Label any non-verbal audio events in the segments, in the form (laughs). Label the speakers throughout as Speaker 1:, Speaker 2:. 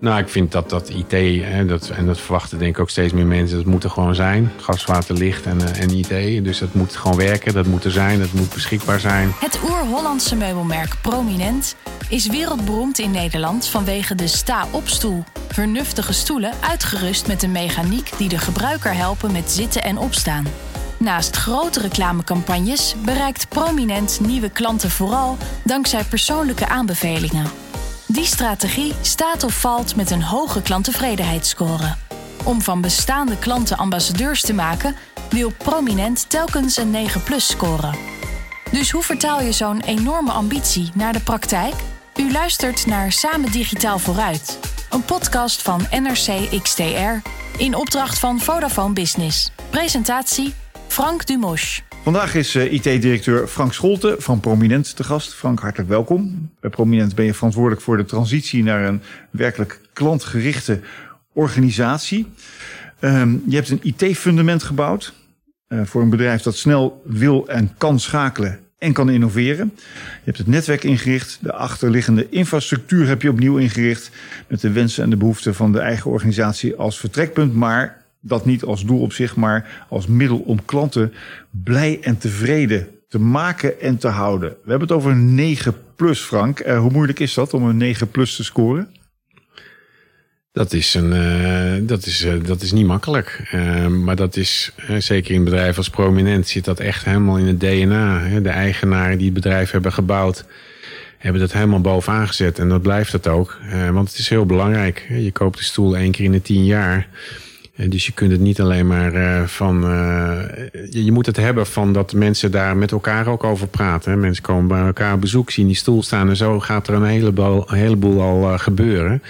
Speaker 1: Nou, ik vind dat dat IT, hè, dat, en dat verwachten denk ik ook steeds meer mensen, dat moet er gewoon zijn. Gas, water, licht en, eh, en IT. Dus dat moet gewoon werken, dat moet er zijn, dat moet beschikbaar zijn.
Speaker 2: Het oer-Hollandse meubelmerk Prominent is wereldberoemd in Nederland vanwege de sta-opstoel. Vernuftige stoelen uitgerust met een mechaniek die de gebruiker helpen met zitten en opstaan. Naast grote reclamecampagnes bereikt Prominent nieuwe klanten vooral dankzij persoonlijke aanbevelingen. Die strategie staat of valt met een hoge klanttevredenheidsscore. Om van bestaande klanten ambassadeurs te maken, wil Prominent telkens een 9 plus scoren. Dus hoe vertaal je zo'n enorme ambitie naar de praktijk? U luistert naar Samen Digitaal Vooruit, een podcast van NRC XTR in opdracht van Vodafone Business. Presentatie Frank Dumosch.
Speaker 3: Vandaag is eh, IT-directeur Frank Scholte van Prominent te gast. Frank, hartelijk welkom. Bij Prominent ben je verantwoordelijk voor de transitie naar een werkelijk klantgerichte organisatie. Um, je hebt een IT-fundament gebouwd uh, voor een bedrijf dat snel wil en kan schakelen en kan innoveren. Je hebt het netwerk ingericht, de achterliggende infrastructuur heb je opnieuw ingericht met de wensen en de behoeften van de eigen organisatie als vertrekpunt, maar dat niet als doel op zich, maar als middel om klanten blij en tevreden te maken en te houden. We hebben het over een 9 plus, Frank. Uh, hoe moeilijk is dat om een 9 plus te scoren?
Speaker 1: Dat is, een, uh, dat is, uh, dat is niet makkelijk. maar dat is, zeker in bedrijven als prominent, zit dat echt helemaal in het DNA. Hè? De eigenaren die het bedrijf hebben gebouwd, hebben dat helemaal bovenaan gezet. En dat blijft het ook. want het is heel belangrijk. Je koopt de stoel één keer in de tien jaar. Dus je kunt het niet alleen maar uh, van. Uh, je moet het hebben van dat mensen daar met elkaar ook over praten. Mensen komen bij elkaar op bezoek, zien die stoel staan en zo gaat er een heleboel, een heleboel al gebeuren.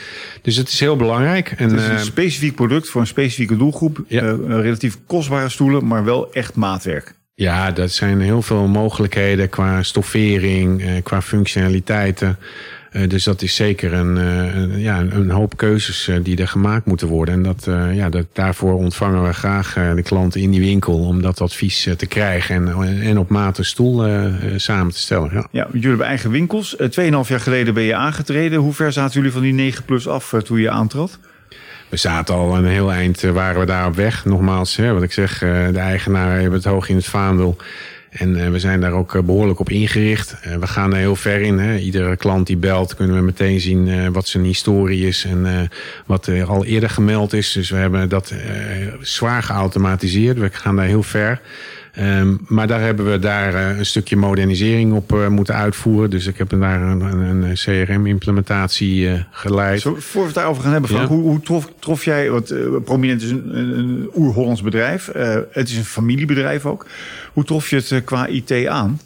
Speaker 1: Dus het is heel belangrijk.
Speaker 3: En, het is een specifiek product voor een specifieke doelgroep. Ja. relatief kostbare stoelen, maar wel echt maatwerk.
Speaker 1: Ja, dat zijn heel veel mogelijkheden qua stoffering, qua functionaliteiten. Uh, dus dat is zeker een, uh, een, ja, een hoop keuzes uh, die er gemaakt moeten worden. En dat, ja, dat, daarvoor ontvangen we graag de klanten in die winkel om dat advies te krijgen en, en op maat een stoel samen te stellen. Ja.
Speaker 3: ja, jullie hebben eigen winkels. Tweeënhalf jaar geleden ben je aangetreden. Hoe ver zaten jullie van die 9 plus af toen je aantrad?
Speaker 1: We zaten al een heel eind, waren we daar op weg. Nogmaals, hè, wat ik zeg, de eigenaar hebben het hoog in het vaandel. En uh, we zijn daar ook uh, behoorlijk op ingericht. Uh, we gaan er heel ver in. Hè. Iedere klant die belt kunnen we meteen zien wat zijn historie is en wat er al eerder gemeld is. Dus we hebben dat zwaar geautomatiseerd. We gaan daar heel ver. Um, maar daar hebben we daar uh, een stukje modernisering op uh, moeten uitvoeren. Dus ik heb daar een, een, een CRM-implementatie uh, geleid.
Speaker 3: Zo, voor we het daarover gaan hebben, Frank, ja. hoe, hoe trof, trof, jij, want Prominent is een, een oer-Hollands bedrijf. het is een familiebedrijf ook. Hoe trof je het qua IT aan?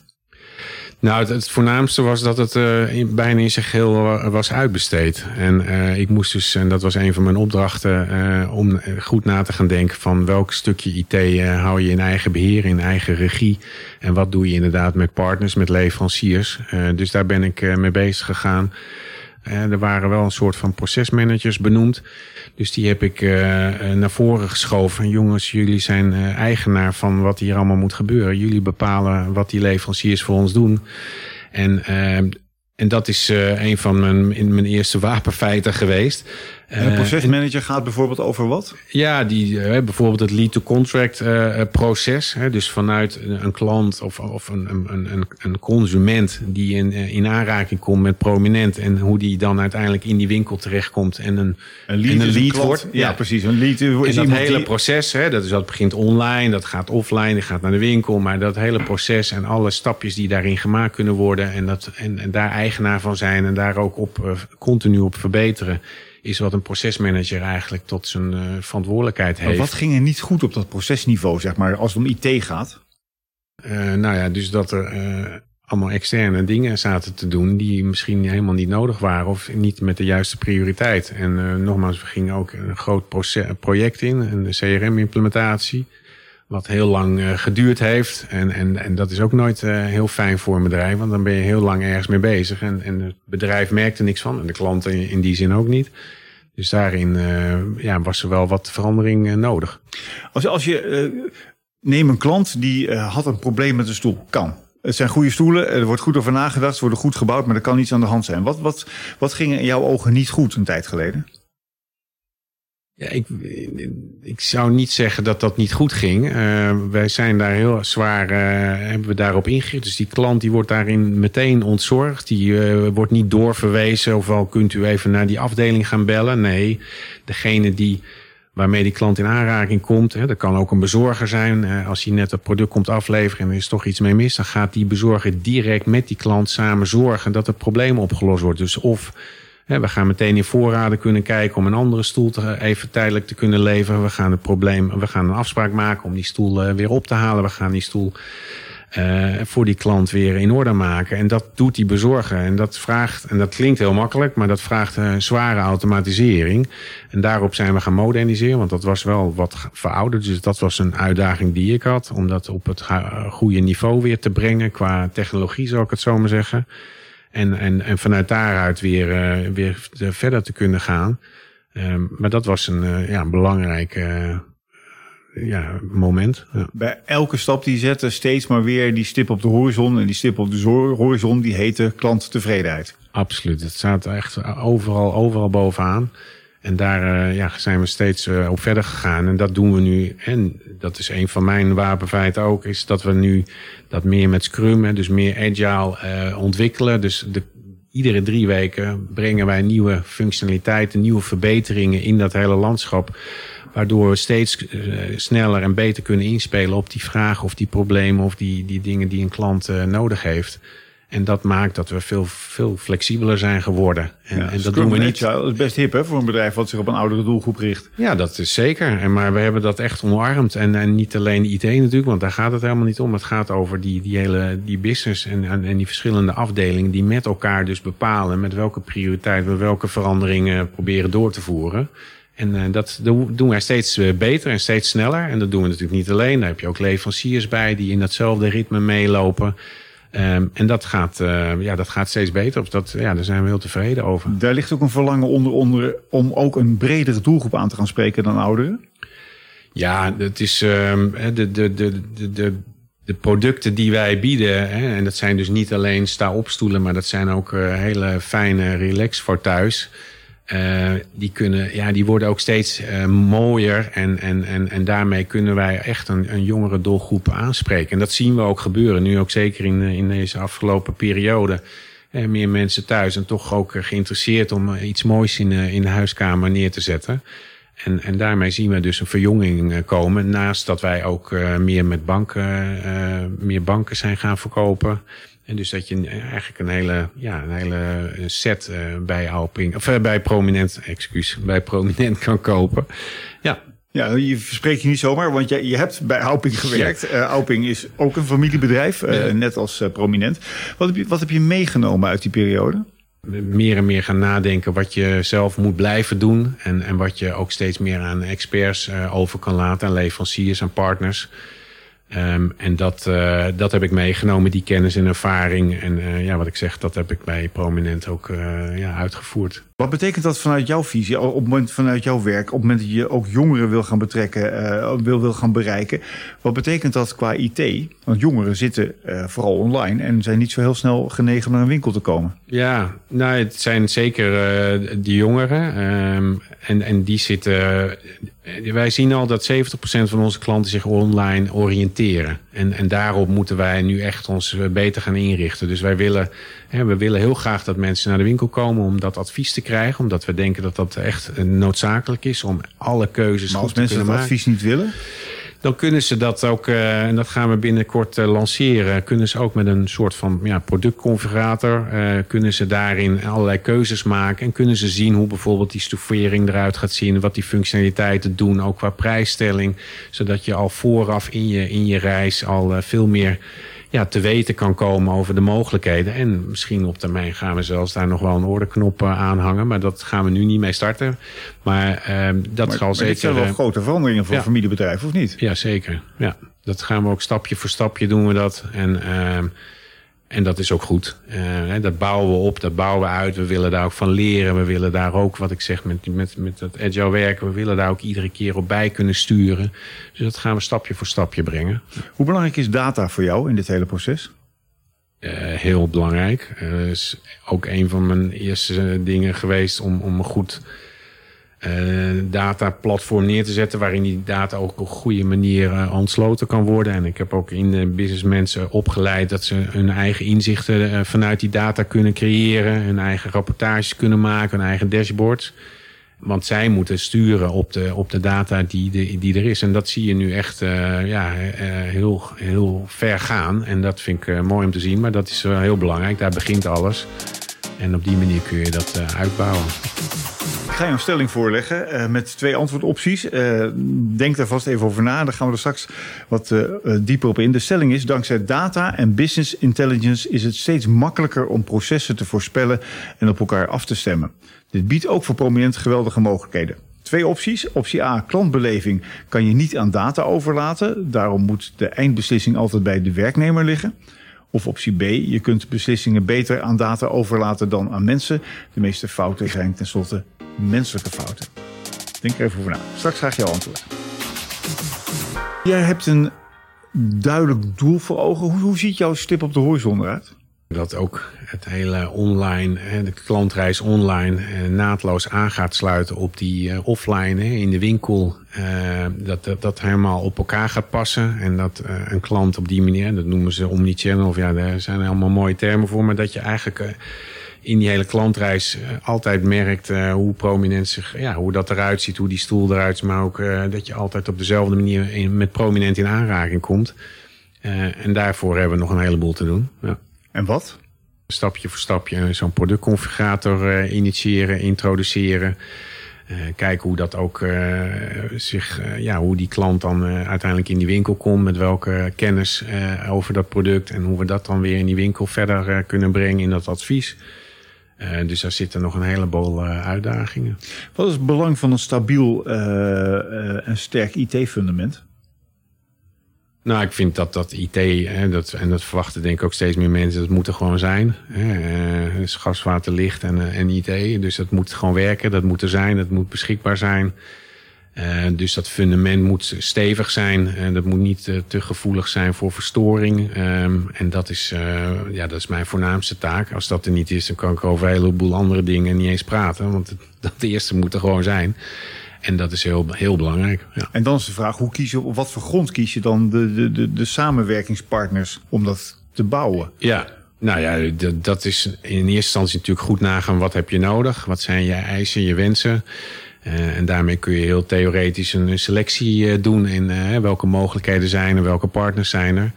Speaker 1: Nou, het, voornaamste was dat het in, bijna in zich heel was uitbesteed. En uh, ik moest dus, en dat was een van mijn opdrachten, uh, om goed na te gaan denken van welk stukje IT hou je in eigen beheer, in eigen regie. En wat doe je inderdaad met partners, met leveranciers. dus daar ben ik mee bezig gegaan. Er waren wel een soort van procesmanagers benoemd. Dus die heb ik uh, naar voren geschoven. Jongens, jullie zijn uh, eigenaar van wat hier allemaal moet gebeuren. Jullie bepalen wat die leveranciers voor ons doen. En, uh, en dat is een van mijn, mijn eerste wapenfeiten geweest.
Speaker 3: En een procesmanager gaat bijvoorbeeld over wat?
Speaker 1: Ja, die, uh, bijvoorbeeld het lead-to-contract uh, proces. Hè, dus vanuit een klant of, of een, een, een, een consument die in, in aanraking komt met prominent. En hoe die dan uiteindelijk in die winkel terechtkomt en een,
Speaker 3: een lead,
Speaker 1: en een
Speaker 3: lead wordt. Ja, ja, precies. Een lead
Speaker 1: is en dat hele die... proces, hè, dat, is, dat begint online, dat gaat offline, dat gaat naar de winkel. Maar dat hele proces en alle stapjes die daarin gemaakt kunnen worden. En, dat, en, en daar eigenaar van zijn en daar ook op continu op verbeteren is wat een procesmanager eigenlijk tot zijn uh, verantwoordelijkheid heeft.
Speaker 3: Maar wat ging er niet goed op dat procesniveau, zeg maar, als het om IT gaat?
Speaker 1: Uh, nou ja, dus dat er uh, allemaal externe dingen zaten te doen die misschien helemaal niet nodig waren of niet met de juiste prioriteit. En nogmaals, we gingen ook een groot project in, een CRM-implementatie. Wat heel lang geduurd heeft. En, en, en dat is ook nooit heel fijn voor een bedrijf. Want dan ben je heel lang ergens mee bezig. En, en het bedrijf merkt er niks van. En de klanten in, die zin ook niet. Dus daarin uh, ja, was er wel wat verandering nodig.
Speaker 3: Als, als je neem een klant die had een probleem met een stoel. Kan. Het zijn goede stoelen, er wordt goed over nagedacht, ze worden goed gebouwd, maar er kan iets aan de hand zijn. Wat, wat, wat ging in jouw ogen niet goed een tijd geleden?
Speaker 1: Ja, ik, ik zou niet zeggen dat dat niet goed ging. Uh, wij zijn daar heel zwaar, uh, hebben we daarop ingericht. Dus die klant die wordt daarin meteen ontzorgd. Die uh, wordt niet doorverwezen of wel kunt u even naar die afdeling gaan bellen. Nee, degene die waarmee die klant in aanraking komt. Hè, dat kan ook een bezorger zijn. als hij net het product komt afleveren en er is toch iets mee mis... dan gaat die bezorger direct met die klant samen zorgen dat het probleem opgelost wordt. Dus of we gaan meteen in voorraden kunnen kijken om een andere stoel even tijdelijk te kunnen leveren. We gaan het probleem, we gaan een afspraak maken om die stoel eh, weer op te halen. We gaan die stoel uh, voor die klant weer in orde maken. En dat doet die bezorger. En dat vraagt, en dat klinkt heel makkelijk, maar dat vraagt een zware automatisering. En daarop zijn we gaan moderniseren, want dat was wel wat verouderd. Dus dat was een uitdaging die ik had, om dat op het goede niveau weer te brengen qua technologie, zou ik het zo maar zeggen. En, en, en vanuit daaruit weer, uh, weer verder te kunnen gaan. Um, maar dat was een, uh, ja, een belangrijk uh, ja, moment. Ja.
Speaker 3: Bij elke stap die je zette, steeds maar weer die stip op de horizon. En die stip op de horizon, die heette klanttevredenheid.
Speaker 1: Absoluut. Het staat echt overal, overal bovenaan. En daar uh, ja, zijn we steeds uh, op verder gegaan. En dat doen we nu. En dat is een van mijn wapenfeiten ook. Is dat we nu dat meer met Scrum, dus meer agile uh, ontwikkelen. Dus de, iedere drie weken brengen wij nieuwe functionaliteiten, nieuwe verbeteringen in dat hele landschap. Waardoor we steeds sneller en beter kunnen inspelen op die vragen of die problemen of die, die dingen die een klant nodig heeft. En dat maakt dat we veel, veel flexibeler zijn geworden. En,
Speaker 3: ja,
Speaker 1: en
Speaker 3: dat doen we niet. Dat is best hip hè, voor een bedrijf wat zich op een oudere doelgroep richt.
Speaker 1: Ja, dat is zeker. En, maar we hebben dat echt omarmd. En, en niet alleen IT natuurlijk, want daar gaat het helemaal niet om. Het gaat over die, die hele die business en, en, en die verschillende afdelingen die met elkaar dus bepalen met welke prioriteit we welke veranderingen proberen door te voeren. En uh, dat doen wij steeds uh, beter en steeds sneller. En dat doen we natuurlijk niet alleen. Daar heb je ook leveranciers bij die in datzelfde ritme meelopen. Um, en dat gaat, uh, ja, dat gaat steeds beter. Of dat, ja, daar zijn we heel tevreden over.
Speaker 3: Daar ligt ook een verlangen onder, onder om ook een bredere doelgroep aan te gaan spreken dan ouderen?
Speaker 1: Ja, het is um, de, de, de, de, de producten die wij bieden. Hè, en dat zijn dus niet alleen sta-opstoelen, maar dat zijn ook uh, hele fijne relax voor thuis. Uh, die, kunnen, ja, die worden ook steeds uh, mooier. En, en, en, en daarmee kunnen wij echt een, een jongere doelgroep aanspreken. En dat zien we ook gebeuren. Nu ook zeker in, in deze afgelopen periode. Uh, meer mensen thuis en toch ook geïnteresseerd om iets moois in, in de huiskamer neer te zetten. En, en daarmee zien we dus een verjonging komen. Naast dat wij ook meer met banken, meer banken zijn gaan verkopen. En dus dat je eigenlijk een hele, ja, een hele set uh, bij Alping, of uh, bij Prominent, excuus, (laughs) bij Prominent kan kopen. Ja.
Speaker 3: Ja, je verspreekt je niet zomaar, want je, je hebt bij Alping gewerkt. Ja. Uh, Alping is ook een familiebedrijf, ja. net als Prominent. Wat heb, je, wat heb je meegenomen uit die periode?
Speaker 1: Meer en meer gaan nadenken wat je zelf moet blijven doen. En, en wat je ook steeds meer aan experts over kan laten, aan leveranciers en partners. Um, en dat, uh, dat heb ik meegenomen, die kennis en ervaring. En uh, ja, wat ik zeg, dat heb ik bij Prominent ook uh, ja, uitgevoerd.
Speaker 3: Wat betekent dat vanuit jouw visie, op moment vanuit jouw werk, op het moment dat je ook jongeren wil gaan betrekken, wil, wil gaan bereiken? Wat betekent dat qua IT? Want jongeren zitten vooral online en zijn niet zo heel snel genegen naar een winkel te komen.
Speaker 1: Ja, nou, het zijn zeker die jongeren. Um, en, en die zitten. Wij zien al dat 70% van onze klanten zich online oriënteren. En, en daarop moeten wij nu echt ons beter gaan inrichten. Dus wij willen, hè, we willen heel graag dat mensen naar de winkel komen om dat advies te krijgen. Omdat we denken dat dat echt noodzakelijk is om alle keuzes
Speaker 3: maar
Speaker 1: goed te kunnen maken.
Speaker 3: als mensen dat advies niet willen?
Speaker 1: Dan kunnen ze dat ook, uh, en dat gaan we binnenkort uh, lanceren, kunnen ze ook met een soort van ja, productconfigurator, uh, kunnen ze daarin allerlei keuzes maken. En kunnen ze zien hoe bijvoorbeeld die stoffering eruit gaat zien, wat die functionaliteiten doen, ook qua prijsstelling, zodat je al vooraf in je, in je reis al veel meer ja, te weten kan komen over de mogelijkheden. En misschien op termijn gaan we zelfs daar nog wel een orderknop aanhangen. Maar dat gaan we nu niet mee starten. Maar uh, dat
Speaker 3: maar,
Speaker 1: zal
Speaker 3: maar
Speaker 1: zeker...
Speaker 3: dit zijn wel grote veranderingen voor
Speaker 1: ja.
Speaker 3: familiebedrijven, of niet?
Speaker 1: Ja, zeker. Ja, dat gaan we ook stapje voor stapje doen we dat. En... En dat is ook goed. Uh, dat bouwen we op, dat bouwen we uit. We willen daar ook van leren. We willen daar ook, wat ik zeg, met, met, met dat agile werken... we willen daar ook iedere keer op bij kunnen sturen. Dus dat gaan we stapje voor stapje brengen.
Speaker 3: Hoe belangrijk is data voor jou in dit hele proces?
Speaker 1: Uh, heel belangrijk. Uh, is ook een van mijn eerste dingen geweest om, om goed dataplatform neer te zetten waarin die data ook op een goede manier uh, ontsloten kan worden. En ik heb ook in de business mensen opgeleid dat ze hun eigen inzichten vanuit die data kunnen creëren, hun eigen rapportages kunnen maken, hun eigen dashboards. Want zij moeten sturen op de, op de data die, die er is. En dat zie je nu echt uh, ja, uh, heel, heel ver gaan. En dat vind ik uh, mooi om te zien. Maar dat is heel belangrijk. Daar begint alles. En op die manier kun je dat uitbouwen.
Speaker 3: Ik ga je een stelling voorleggen met twee antwoordopties. denk daar vast even over na. Dan gaan we er straks wat dieper op in. De stelling is: dankzij data en business intelligence is het steeds makkelijker om processen te voorspellen en op elkaar af te stemmen. Dit biedt ook voor prominent geweldige mogelijkheden. Twee opties. Optie A, klantbeleving kan je niet aan data overlaten. Daarom moet de eindbeslissing altijd bij de werknemer liggen. Of optie B, je kunt beslissingen beter aan data overlaten dan aan mensen. De meeste fouten zijn tenslotte menselijke fouten. Denk er even over na. Straks graag jouw antwoord. Jij hebt een duidelijk doel voor ogen. Hoe, hoe ziet jouw stip op de horizon eruit?
Speaker 1: Dat ook het hele online, de klantreis online eh, naadloos aan gaat sluiten op die eh, offline in de winkel. Eh, dat, dat dat helemaal op elkaar gaat passen. En dat een klant op die manier, dat noemen ze omnichannel, of ja, daar zijn allemaal mooie termen voor. Maar dat je eigenlijk in die hele klantreis altijd merkt hoe prominent zich, ja, hoe dat eruit ziet, hoe die stoel eruit ziet. Maar ook dat je altijd op dezelfde manier met prominent in aanraking komt. en daarvoor hebben we nog een heleboel te doen. Ja.
Speaker 3: En wat?
Speaker 1: Stapje voor stapje zo'n productconfigurator uh, initiëren, introduceren. Uh, kijken hoe dat ook uh, zich, ja, hoe die klant dan uiteindelijk in die winkel komt. Met welke kennis over dat product. En hoe we dat dan weer in die winkel verder kunnen brengen in dat advies. dus daar zitten nog een heleboel uitdagingen.
Speaker 3: Wat is het belang van een stabiel en sterk IT-fundament?
Speaker 1: Nou, ik vind dat dat IT, hè, dat, en dat verwachten denk ik ook steeds meer mensen, dat moet er gewoon zijn. Hè. Licht en, eh, en IT. Dus dat moet gewoon werken, dat moet er zijn, dat moet beschikbaar zijn. Uh, dus dat fundament moet stevig zijn. En dat moet niet te gevoelig zijn voor verstoring. Um, en dat is, ja, dat is mijn voornaamste taak. Als dat er niet is, dan kan ik over een heleboel andere dingen niet eens praten. Want (laughs) dat eerste moet er gewoon zijn. En dat is heel, heel belangrijk. Ja.
Speaker 3: En dan is de vraag, hoe kies je, op wat voor grond kies je dan de, de, de, de samenwerkingspartners om dat te bouwen?
Speaker 1: Ja, nou ja, dat is in eerste instantie natuurlijk goed nagaan. Wat heb je nodig? Wat zijn je eisen, je wensen? Uh, en daarmee kun je heel theoretisch een selectie uh, doen in uh, welke mogelijkheden zijn er, welke partners zijn er.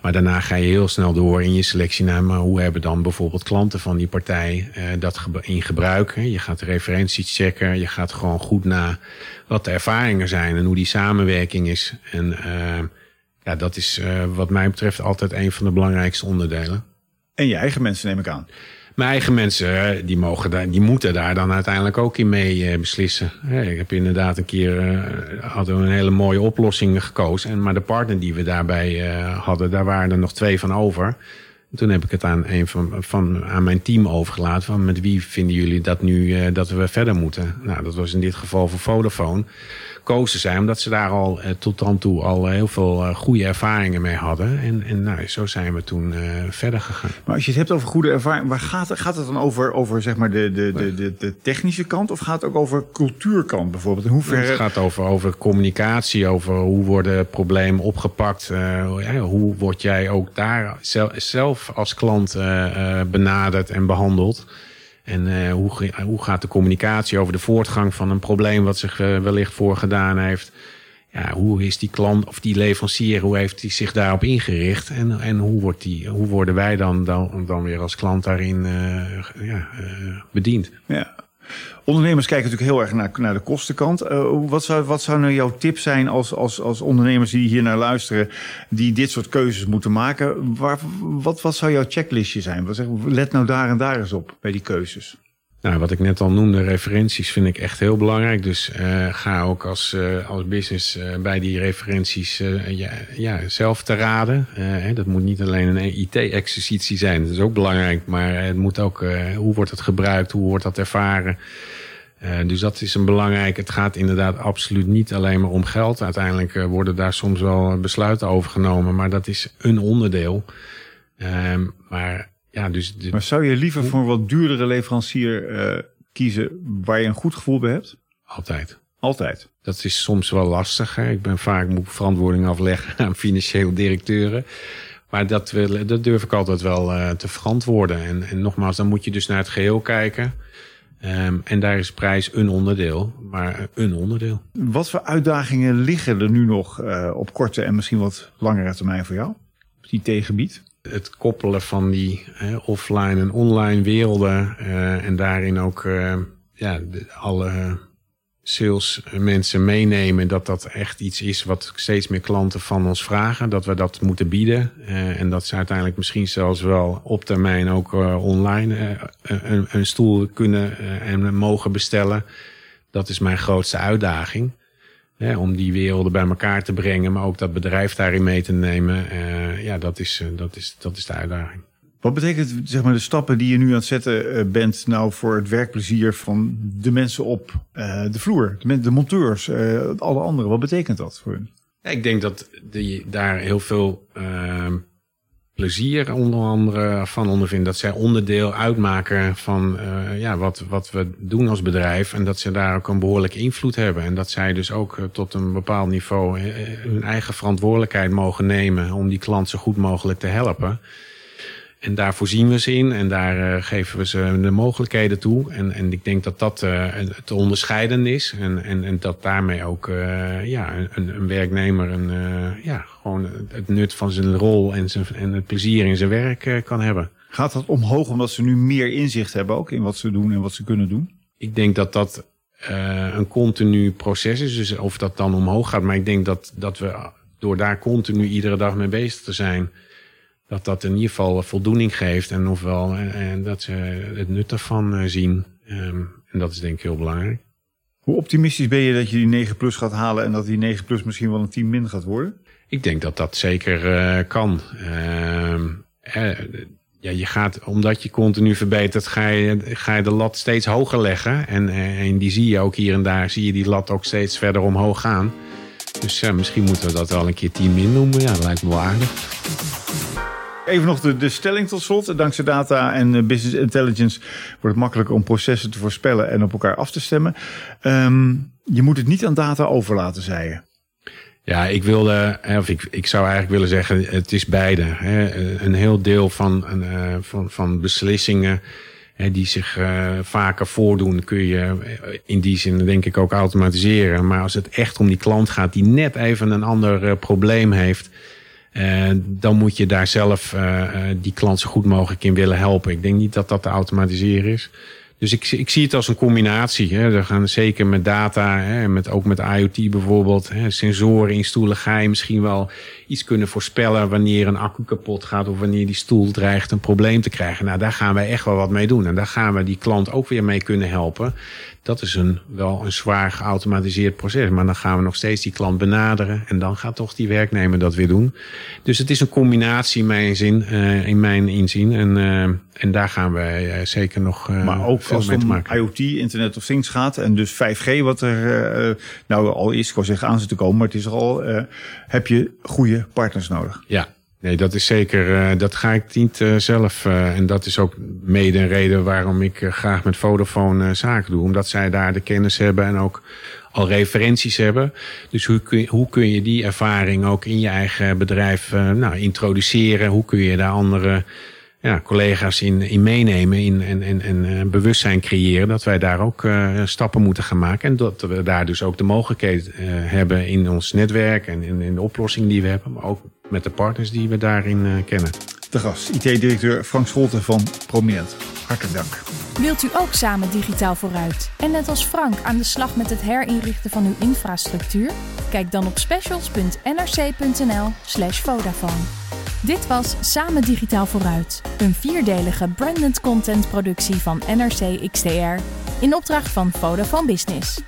Speaker 1: Maar daarna ga je heel snel door in je selectie naar maar hoe hebben dan bijvoorbeeld klanten van die partij uh, dat in gebruik. Je gaat de referenties checken, je gaat gewoon goed na wat de ervaringen zijn en hoe die samenwerking is. En uh, ja, dat is uh, wat mij betreft altijd een van de belangrijkste onderdelen.
Speaker 3: En je eigen mensen neem ik aan.
Speaker 1: Mijn eigen mensen, die, mogen daar, die moeten daar dan uiteindelijk ook in mee uh, beslissen. Ik heb inderdaad een keer uh, hadden we een hele mooie oplossing gekozen. En, maar de partner die we daarbij uh, hadden, daar waren er nog twee van over. Toen heb ik het aan een van, van aan mijn team overgelaten. Van met wie vinden jullie dat nu dat we verder moeten? Nou, dat was in dit geval voor Vodafone gekozen zijn. Omdat ze daar al uh, tot dan toe al heel veel uh, goede ervaringen mee hadden. En, en nou, zo zijn we toen verder gegaan.
Speaker 3: Maar als je het hebt over goede ervaring, waar gaat, gaat het dan over, over zeg maar de, de, de, de, de technische kant? Of gaat het ook over cultuurkant bijvoorbeeld? In hoeverre...
Speaker 1: Het gaat over, over communicatie, over hoe worden problemen opgepakt. Ja, hoe word jij ook daar zelf als klant benaderd en behandeld? En uh, hoe, hoe gaat de communicatie over de voortgang van een probleem wat zich wellicht voorgedaan heeft? Ja, hoe is die klant of die leverancier, hoe heeft hij zich daarop ingericht? En, en hoe, wordt die, hoe worden wij dan, dan, dan weer als klant daarin ja, bediend?
Speaker 3: Ja. Ondernemers kijken natuurlijk heel erg naar, naar de kostenkant. Uh, wat, zou, wat zou nou jouw tip zijn als, als, als ondernemers die hier naar luisteren, die dit soort keuzes moeten maken? Waar, wat, wat zou jouw checklistje zijn? Wat zeg, let nou daar en daar eens op bij die keuzes.
Speaker 1: Nou, wat ik net al noemde, referenties vind ik echt heel belangrijk. Dus uh, ga ook als, uh, als business uh, bij die referenties ja, ja, zelf te raden. Hè, dat moet niet alleen een IT-exercitie zijn, dat is ook belangrijk. Maar het moet ook, hoe wordt het gebruikt, hoe wordt dat ervaren? dus dat is een belangrijk. Het gaat inderdaad absoluut niet alleen maar om geld. Uiteindelijk worden daar soms wel besluiten over genomen, maar dat is een onderdeel. Ehm, maar ja, dus
Speaker 3: Maar zou je liever voor een wat duurdere leverancier uh, kiezen waar je een goed gevoel bij hebt?
Speaker 1: Altijd.
Speaker 3: Altijd.
Speaker 1: Dat is soms wel lastig. Hè? Ik ben vaak moet verantwoording afleggen (laughs) aan financiële directeuren. Maar dat, wil, dat durf ik altijd wel uh, te verantwoorden. En, en nogmaals, dan moet je dus naar het geheel kijken. Um, en daar is prijs een onderdeel, maar een onderdeel.
Speaker 3: Wat voor uitdagingen liggen er nu nog uh, op korte en misschien wat langere termijn voor jou? Op die tegengebied?
Speaker 1: Het koppelen van die uh, offline en online werelden uh, en daarin ook ja, de, alle salesmensen meenemen dat dat echt iets is wat steeds meer klanten van ons vragen. Dat we dat moeten bieden. Uh, en dat ze uiteindelijk misschien zelfs wel op termijn ook uh, online uh, een, een, stoel kunnen en mogen bestellen. Dat is mijn grootste uitdaging. Om die werelden bij elkaar te brengen, maar ook dat bedrijf daarin mee te nemen. ja, dat is, dat, is, dat is de uitdaging.
Speaker 3: Wat betekent zeg maar, de stappen die je nu aan het zetten uh, bent nou voor het werkplezier van de mensen op uh, de vloer, de, de monteurs, uh, alle anderen? Wat betekent dat voor hen?
Speaker 1: Ja, ik denk dat die daar heel veel ehm, plezier onder andere van ondervinden. Dat zij onderdeel uitmaken van ja, wat, wat we doen als bedrijf. En dat ze daar ook een behoorlijke invloed hebben. En dat zij dus ook tot een bepaald niveau hun eigen verantwoordelijkheid mogen nemen om die klant zo goed mogelijk te helpen. En daar voorzien we ze in en daar uh, geven we ze de mogelijkheden toe. En, en ik denk dat dat uh, te onderscheiden is. En, en, en dat daarmee ook uh, ja, een, een werknemer een, ja, gewoon het nut van zijn rol en, zijn, en het plezier in zijn werk kan hebben.
Speaker 3: Gaat dat omhoog omdat ze nu meer inzicht hebben ook in wat ze doen en wat ze kunnen doen?
Speaker 1: Ik denk dat dat een continu proces is. Dus of dat dan omhoog gaat. Maar ik denk dat, dat we door daar continu iedere dag mee bezig te zijn dat dat in ieder geval voldoening geeft en ofwel en dat ze het nut ervan eh, zien. Um, en dat is denk ik heel belangrijk.
Speaker 3: Hoe optimistisch ben je dat je die 9 plus gaat halen en dat die 9 plus misschien wel een 10 min gaat worden?
Speaker 1: Ik denk dat dat zeker uh, kan. Uh, eh, ja, je gaat, omdat je continu verbetert, ga je, ga je de lat steeds hoger leggen. En, en die zie je ook hier en daar, zie je die lat ook steeds verder omhoog gaan. Dus misschien moeten we dat wel een keer 10 min noemen. Ja, dat lijkt me wel aardig.
Speaker 3: Even nog de, de stelling tot slot. Dankzij data en uh, business intelligence wordt het makkelijker om processen te voorspellen en op elkaar af te stemmen. Um, je moet het niet aan data overlaten, zei je.
Speaker 1: Ja, ik wilde, of ik, ik zou eigenlijk willen zeggen, het is beide. Hè. Een heel deel van, uh, van, van beslissingen die zich vaker voordoen, kun je in die zin denk ik ook automatiseren. Maar als het echt om die klant gaat die net even een ander probleem heeft, dan moet je daar zelf uh, die klant zo goed mogelijk in willen helpen. Ik denk niet dat dat te automatiseren is. Dus ik, ik zie het als een combinatie. Hè. We gaan zeker met data, hè, met, ook met IoT bijvoorbeeld, hè, sensoren in stoelen, ga je misschien wel iets kunnen voorspellen wanneer een accu kapot gaat of wanneer die stoel dreigt een probleem te krijgen. Nou, daar gaan wij echt wel wat mee doen. En daar gaan we die klant ook weer mee kunnen helpen. Dat is een, wel een zwaar geautomatiseerd proces. Maar dan gaan we nog steeds die klant benaderen. En dan gaat toch die werknemer dat weer doen. Dus het is een combinatie in mijn, zin, uh, in mijn inzien. En, uh, en daar gaan we uh, zeker nog
Speaker 3: maar ook veel als mee te maken. IoT, Internet of Things gaat. En dus 5G wat er nou al is. Ik wil zeggen aan zit te komen. Maar het is al, heb je goede partners nodig.
Speaker 1: Ja, Nee, dat is zeker. Uh, dat ga ik niet uh, zelf. Uh, en dat is ook mede een reden waarom ik graag met Vodafone zaken doe. Omdat zij daar de kennis hebben en ook al referenties hebben. Dus hoe kun je, hoe kun je die ervaring ook in je eigen bedrijf nou, introduceren? Hoe kun je daar andere ja, collega's in, in meenemen in, en, en, en bewustzijn creëren dat wij daar ook uh, stappen moeten gaan maken. En dat we daar dus ook de mogelijkheid uh, hebben in ons netwerk en in, in de oplossing die we hebben, maar ook met de partners die we daarin uh, kennen.
Speaker 3: De gast, IT-directeur Frank Scholten van Prominent. Hartelijk dank.
Speaker 2: Wilt u ook samen digitaal vooruit en net als Frank aan de slag met het herinrichten van uw infrastructuur? Kijk dan op specials.nrc.nl/slash Vodafone. Dit was Samen Digitaal Vooruit, een vierdelige branded content productie van NRC XTR in opdracht van Vodafone Business.